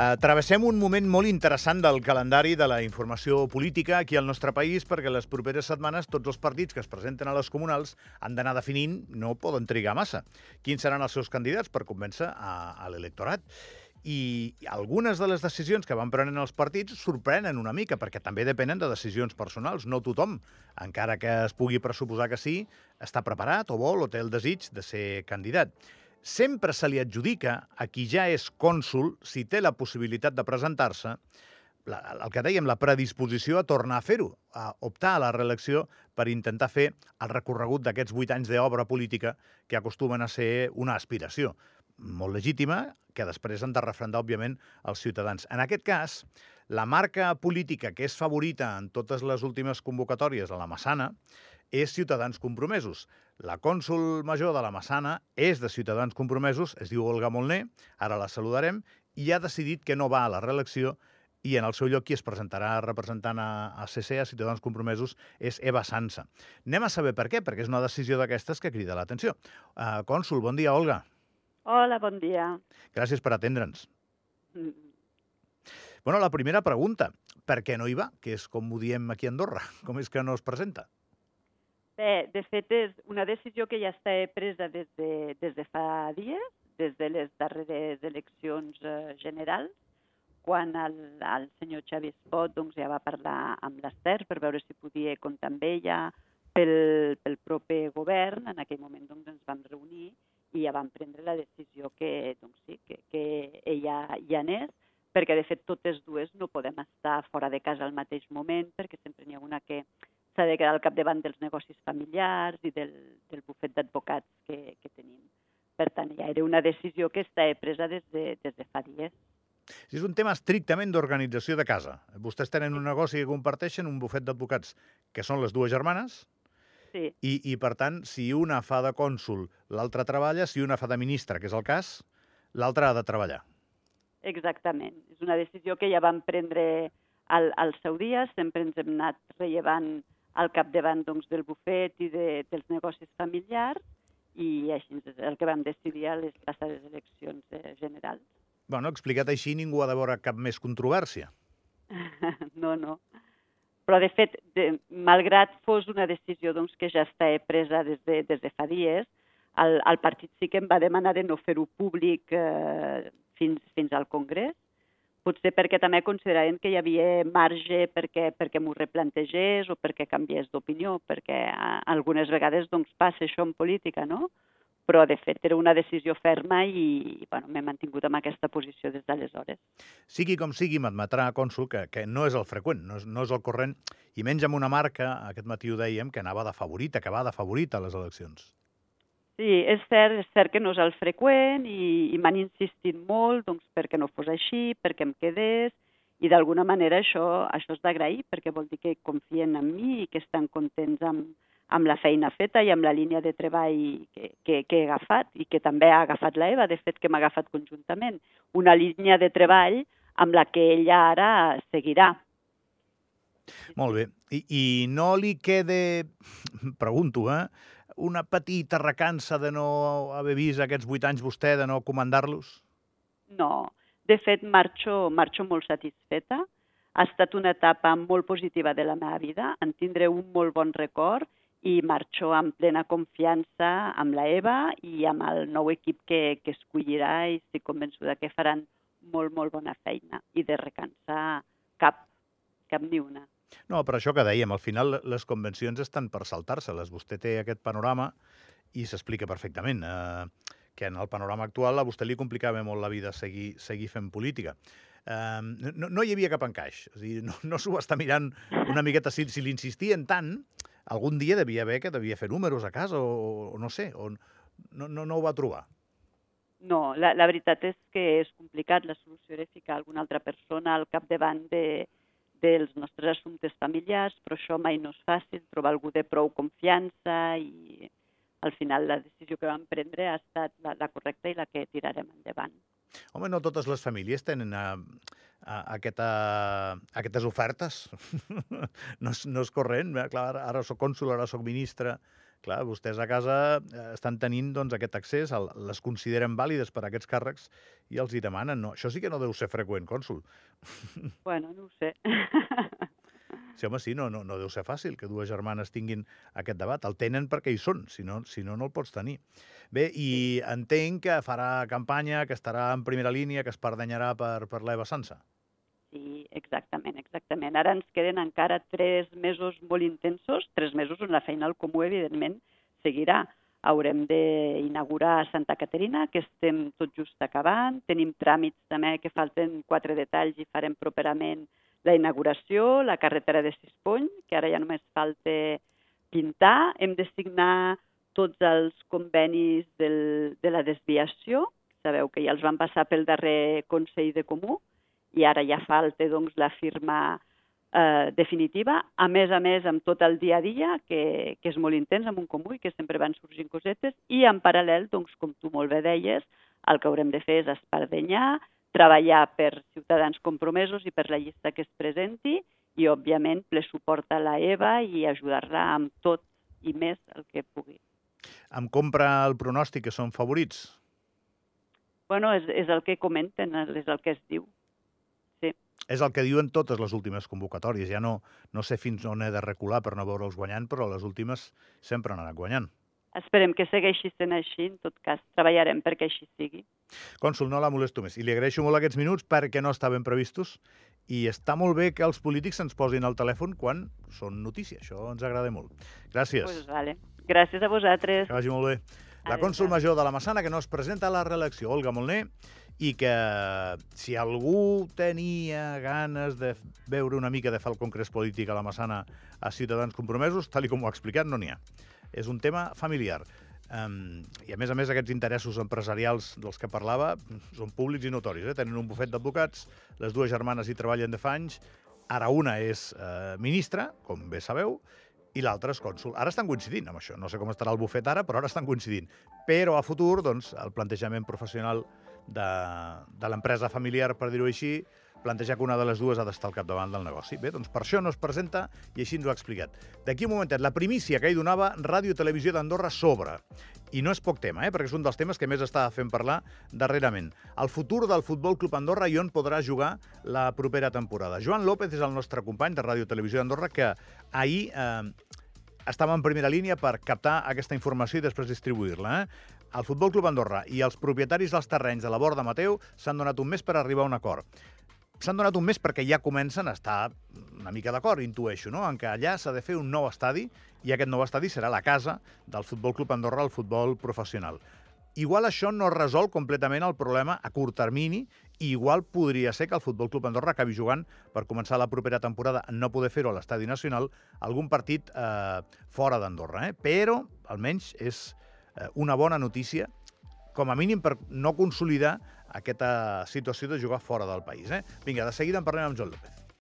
Uh, travessem un moment molt interessant del calendari de la informació política aquí al nostre país perquè les properes setmanes tots els partits que es presenten a les comunals han d'anar definint, no poden trigar massa, quins seran els seus candidats per convèncer a, a l'electorat. I algunes de les decisions que van prenent els partits sorprenen una mica, perquè també depenen de decisions personals. No tothom, encara que es pugui pressuposar que sí, està preparat o vol o té el desig de ser candidat sempre se li adjudica a qui ja és cònsul, si té la possibilitat de presentar-se, el que dèiem, la predisposició a tornar a fer-ho, a optar a la reelecció per intentar fer el recorregut d'aquests vuit anys d'obra política que acostumen a ser una aspiració molt legítima, que després han de refrendar, òbviament, els ciutadans. En aquest cas, la marca política que és favorita en totes les últimes convocatòries a la Massana és Ciutadans Compromesos. La cònsul major de la Massana és de Ciutadans Compromesos, es diu Olga Molner, ara la saludarem, i ha decidit que no va a la reelecció i en el seu lloc qui es presentarà representant a, a CC, a Ciutadans Compromesos, és Eva Sansa. Anem a saber per què, perquè és una decisió d'aquestes que crida l'atenció. Uh, cònsul, bon dia, Olga. Hola, bon dia. Gràcies per atendre'ns. Mm. Bueno, la primera pregunta, per què no hi va? Que és com ho diem aquí a Andorra. Com és que no es presenta? Bé, de fet, és una decisió que ja està presa des de, des de fa dies, des de les darreres eleccions eh, generals, quan el, el senyor Xavi Espot doncs, ja va parlar amb l'Ester per veure si podia comptar amb ella pel, pel proper govern. En aquell moment doncs, ens vam reunir i ja vam prendre la decisió que, doncs, sí, que, que ella ja anés, perquè de fet totes dues no podem estar fora de casa al mateix moment, perquè sempre n'hi ha una que s'ha de quedar al capdavant dels negocis familiars i del, del bufet d'advocats que, que tenim. Per tant, ja era una decisió que està presa des de, des de fa dies. Si és un tema estrictament d'organització de casa. Vostès tenen un negoci que comparteixen, un bufet d'advocats, que són les dues germanes, sí. i, i per tant, si una fa de cònsul, l'altra treballa, si una fa de ministra, que és el cas, l'altra ha de treballar. Exactament. És una decisió que ja vam prendre al, al seu dia, sempre ens hem anat rellevant al capdavant doncs, del bufet i de, dels negocis familiars i així és el que vam decidir a les passades eleccions eh, generals. Bueno, explicat així, ningú ha de veure cap més controvèrsia. no, no. Però, de fet, de, malgrat fos una decisió doncs, que ja està presa des de, des de fa dies, el, el partit sí que em va demanar de no fer-ho públic eh, fins, fins al Congrés, potser perquè també consideraven que hi havia marge perquè, perquè m'ho replantegés o perquè canviés d'opinió, perquè algunes vegades doncs, passa això en política, no? Però, de fet, era una decisió ferma i bueno, m'he mantingut en aquesta posició des d'aleshores. Sigui com sigui, m'admetrà, cònsul, que, que no és el freqüent, no és, no és el corrent, i menys amb una marca, aquest matí ho dèiem, que anava de favorita, que va de favorita a les eleccions. Sí, és cert, és cert que no és el freqüent i, i m'han insistit molt doncs, perquè no fos així, perquè em quedés, i d'alguna manera això, això és d'agrair perquè vol dir que confien en mi i que estan contents amb, amb la feina feta i amb la línia de treball que, que, que he agafat i que també ha agafat la Eva, de fet que m'ha agafat conjuntament. Una línia de treball amb la que ella ara seguirà. Molt bé. I, i no li quede, pregunto, eh, una petita recança de no haver vist aquests vuit anys vostè, de no comandar-los? No. De fet, marxo, marxo molt satisfeta. Ha estat una etapa molt positiva de la meva vida. En tindré un molt bon record i marxo amb plena confiança amb la Eva i amb el nou equip que, que escollirà i estic convençuda que faran molt, molt bona feina i de recansar cap, cap ni una. No, per això que dèiem, al final les convencions estan per saltar-se-les. Vostè té aquest panorama i s'explica perfectament eh, que en el panorama actual a vostè li complicava molt la vida seguir, seguir fent política. Eh, no, no hi havia cap encaix. És dir, no, no s'ho està mirant una miqueta. Si, si l'insistien tant, algun dia devia haver que devia fer números a casa o, o no sé, o no, no, no ho va trobar. No, la, la veritat és que és complicat. La solució era ficar alguna altra persona al capdavant de, dels nostres assumptes familiars, però això mai no és fàcil, trobar algú de prou confiança i al final la decisió que vam prendre ha estat la, la correcta i la que tirarem endavant. Home, no totes les famílies tenen a, a, a aquesta, a aquestes ofertes. no, és, no és corrent. Eh? Clar, ara, soc cònsul, ara soc ministre, clar, vostès a casa eh, estan tenint doncs, aquest accés, el, les consideren vàlides per a aquests càrrecs i els hi demanen. No, això sí que no deu ser freqüent, cònsul. Bueno, no ho sé. Sí, home, sí, no, no, no deu ser fàcil que dues germanes tinguin aquest debat. El tenen perquè hi són, si no, si no, no el pots tenir. Bé, i entenc que farà campanya, que estarà en primera línia, que es perdanyarà per, per l'Eva Sansa. Sí, exactament, exactament. Ara ens queden encara tres mesos molt intensos, tres mesos on la feina al comú, evidentment, seguirà. Haurem d'inaugurar Santa Caterina, que estem tot just acabant. Tenim tràmits també que falten quatre detalls i farem properament la inauguració, la carretera de Sispony, que ara ja només falta pintar. Hem de signar tots els convenis del, de la desviació. Sabeu que ja els van passar pel darrer Consell de Comú i ara ja falta doncs, la firma eh, definitiva, a més a més amb tot el dia a dia, que, que és molt intens amb un comú i que sempre van sorgint cosetes, i en paral·lel, doncs, com tu molt bé deies, el que haurem de fer és espardenyar, treballar per ciutadans compromesos i per la llista que es presenti i, òbviament, ple suport a la EVA i ajudar-la amb tot i més el que pugui. Em compra el pronòstic que són favorits? Bueno, és, és el que comenten, és el que es diu. És el que diuen totes les últimes convocatòries. Ja no, no sé fins on he de recular per no veure'ls guanyant, però les últimes sempre han anat guanyant. Esperem que segueixi sent així, en tot cas, treballarem perquè així sigui. Cònsul, no la molesto més. I li agraeixo molt aquests minuts perquè no estaven previstos i està molt bé que els polítics ens posin al telèfon quan són notícia. Això ens agrada molt. Gràcies. Pues vale. Gràcies a vosaltres. Que vagi molt bé. La cònsul major de la Massana, que no es presenta a la reelecció, Olga Molner, i que si algú tenia ganes de veure una mica de fer el congrés polític a la Massana a Ciutadans Compromesos, tal com ho ha explicat, no n'hi ha. És un tema familiar. Um, I a més a més aquests interessos empresarials dels que parlava són públics i notoris. Eh? Tenen un bufet d'advocats, les dues germanes hi treballen de fa anys, ara una és eh, ministra, com bé sabeu, i l'altre és cònsul. Ara estan coincidint amb això. No sé com estarà el bufet ara, però ara estan coincidint. Però a futur, doncs, el plantejament professional de, de l'empresa familiar, per dir-ho així, plantejar que una de les dues ha d'estar al capdavant del negoci. Bé, doncs per això no es presenta i així ens ho ha explicat. D'aquí un momentet, la primícia que hi donava Ràdio Televisió d'Andorra sobre. I no és poc tema, eh? perquè és un dels temes que més està fent parlar darrerament. El futur del Futbol Club Andorra i on podrà jugar la propera temporada. Joan López és el nostre company de Ràdio Televisió d'Andorra que ahir eh, estava en primera línia per captar aquesta informació i després distribuir-la. Eh? El Futbol Club Andorra i els propietaris dels terrenys de la Borda Mateu s'han donat un mes per arribar a un acord s'han donat un mes perquè ja comencen a estar una mica d'acord, intueixo, no? en què allà s'ha de fer un nou estadi i aquest nou estadi serà la casa del Futbol Club Andorra, el futbol professional. Igual això no resol completament el problema a curt termini i igual podria ser que el Futbol Club Andorra acabi jugant per començar la propera temporada no poder fer-ho a l'Estadi Nacional algun partit eh, fora d'Andorra. Eh? Però, almenys, és una bona notícia com a mínim per no consolidar aquesta situació de jugar fora del país. Eh? Vinga, de seguida en parlem amb Joan López.